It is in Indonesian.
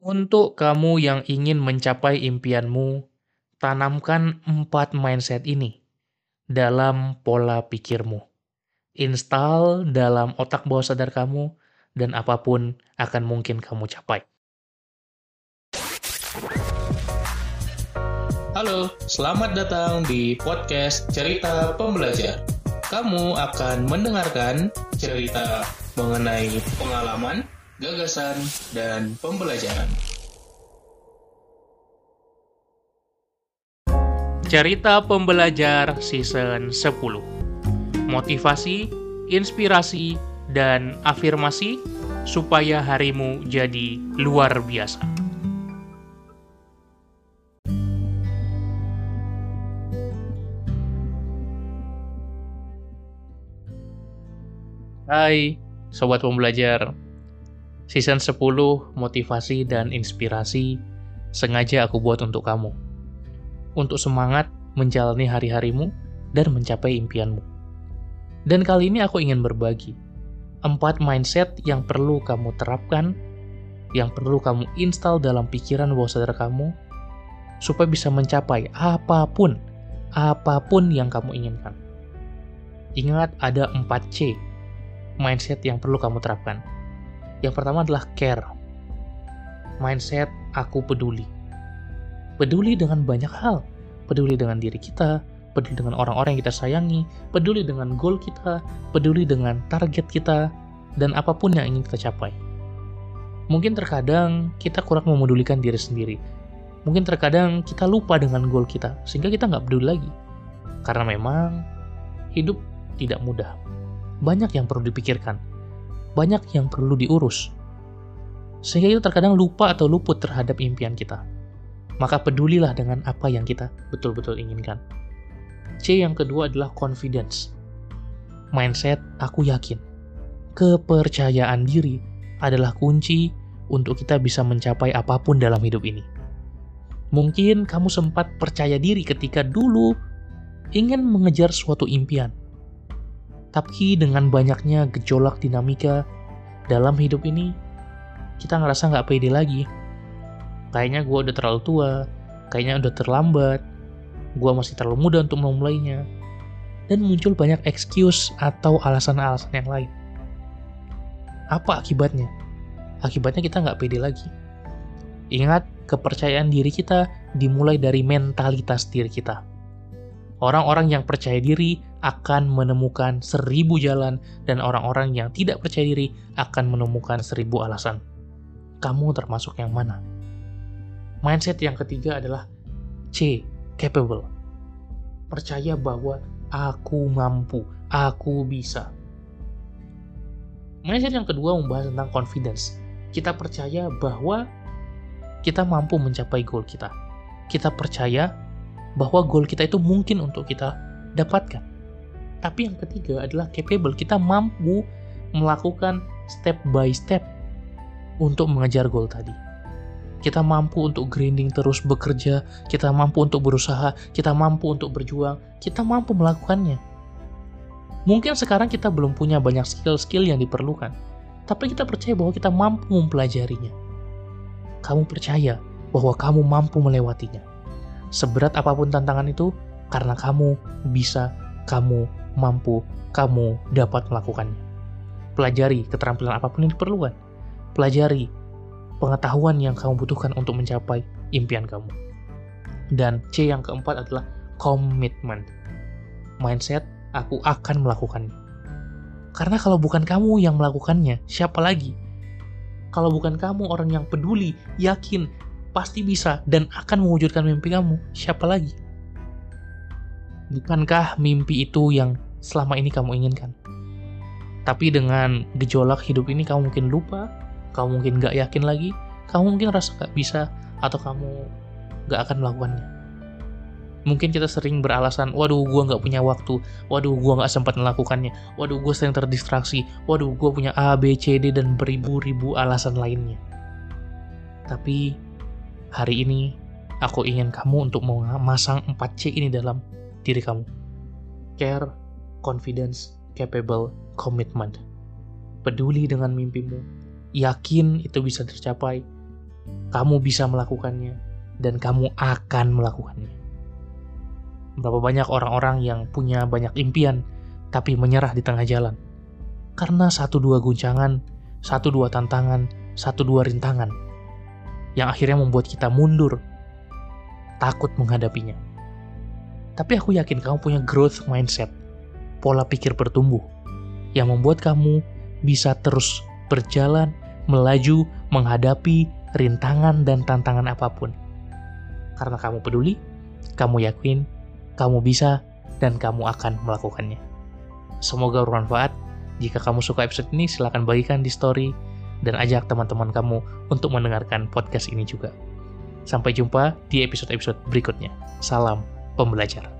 Untuk kamu yang ingin mencapai impianmu, tanamkan empat mindset ini dalam pola pikirmu. Install dalam otak bawah sadar kamu, dan apa pun akan mungkin kamu capai. Halo, selamat datang di podcast Cerita Pembelajar. Kamu akan mendengarkan cerita mengenai pengalaman, gagasan, dan pembelajaran. Cerita Pembelajar Season 10 Motivasi, inspirasi, dan afirmasi supaya harimu jadi luar biasa. Hai, Sobat Pembelajar. Season 10 Motivasi dan Inspirasi sengaja aku buat untuk kamu. Untuk semangat menjalani hari-harimu dan mencapai impianmu. Dan kali ini aku ingin berbagi empat mindset yang perlu kamu terapkan, yang perlu kamu install dalam pikiran bawah sadar kamu, supaya bisa mencapai apa pun, apa pun yang kamu inginkan. Ingat ada 4C mindset yang perlu kamu terapkan. Yang pertama adalah care. Mindset aku peduli. Peduli dengan banyak hal. Peduli dengan diri kita, peduli dengan orang-orang yang kita sayangi, peduli dengan goal kita, peduli dengan target kita, dan apa pun yang ingin kita capai. Mungkin terkadang kita kurang memedulikan diri sendiri. Mungkin terkadang kita lupa dengan goal kita, sehingga kita nggak peduli lagi. Karena memang hidup tidak mudah banyak yang perlu dipikirkan, banyak yang perlu diurus. Sehingga kita terkadang lupa atau luput terhadap impian kita. Maka pedulilah dengan apa yang kita betul-betul inginkan. C yang kedua adalah confidence. Mindset aku yakin. Kepercayaan diri adalah kunci untuk kita bisa mencapai apa pun dalam hidup ini. Mungkin kamu sempat percaya diri ketika dulu ingin mengejar suatu impian. Tapi dengan banyaknya gejolak dinamika dalam hidup ini, kita ngerasa nggak pede lagi. Kayaknya gue udah terlalu tua, kayaknya udah terlambat, gue masih terlalu muda untuk memulainya. Dan muncul banyak excuse atau alasan-alasan yang lain. Apa akibatnya? Akibatnya kita nggak pede lagi. Ingat, kepercayaan diri kita dimulai dari mentalitas diri kita. Orang-orang yang percaya diri akan menemukan seribu jalan, dan orang-orang yang tidak percaya diri akan menemukan seribu alasan. Kamu termasuk yang mana? Mindset yang ketiga adalah C. Capable. Percaya bahwa aku mampu, aku bisa. Mindset yang kedua membahas tentang confidence. Kita percaya bahwa kita mampu mencapai goal kita. Kita percaya bahwa goal kita itu mungkin untuk kita dapatkan. Tapi yang ketiga adalah capable. Kita mampu melakukan step by step untuk mengejar goal tadi. Kita mampu untuk grinding terus bekerja, kita mampu untuk berusaha, kita mampu untuk berjuang, kita mampu melakukannya. Mungkin sekarang kita belum punya banyak skill-skill yang diperlukan, tapi kita percaya bahwa kita mampu mempelajarinya. Kamu percaya bahwa kamu mampu melewatinya. Seberat apa pun tantangan itu, karena kamu bisa, kamu mampu, kamu dapat melakukannya. Pelajari keterampilan apa pun yang diperlukan. Pelajari pengetahuan yang kamu butuhkan untuk mencapai impian kamu. Dan C yang keempat adalah komitmen. Mindset, aku akan melakukannya. Karena kalau bukan kamu yang melakukannya, siapa lagi? Kalau bukan kamu orang yang peduli, yakin, pasti bisa dan akan mewujudkan mimpi kamu. Siapa lagi? Bukankah mimpi itu yang selama ini kamu inginkan? Tapi dengan gejolak hidup ini kamu mungkin lupa, kamu mungkin gak yakin lagi, kamu mungkin rasa gak bisa, atau kamu gak akan melakukannya. Mungkin kita sering beralasan, waduh gue gak punya waktu, waduh gue gak sempat melakukannya, waduh gue sering terdistraksi, waduh gue punya A, B, C, D, dan beribu-ribu alasan lainnya. Tapi Hari ini, aku ingin kamu untuk memasang 4C ini dalam diri kamu. Care, confidence, capable, commitment. Peduli dengan mimpimu, yakin itu bisa tercapai, kamu bisa melakukannya, dan kamu akan melakukannya. Berapa banyak orang-orang yang punya banyak impian, tapi menyerah di tengah jalan. Karena satu dua guncangan, satu dua tantangan, satu dua rintangan, yang akhirnya membuat kita mundur, takut menghadapinya. Tapi aku yakin kamu punya growth mindset, pola pikir bertumbuh, yang membuat kamu bisa terus berjalan, melaju, menghadapi rintangan dan tantangan apa pun. Karena kamu peduli, kamu yakin, kamu bisa, dan kamu akan melakukannya. Semoga bermanfaat. Jika kamu suka episode ini, silahkan bagikan di story dan ajak teman-teman kamu untuk mendengarkan podcast ini juga. Sampai jumpa di episode-episode berikutnya. Salam pembelajar.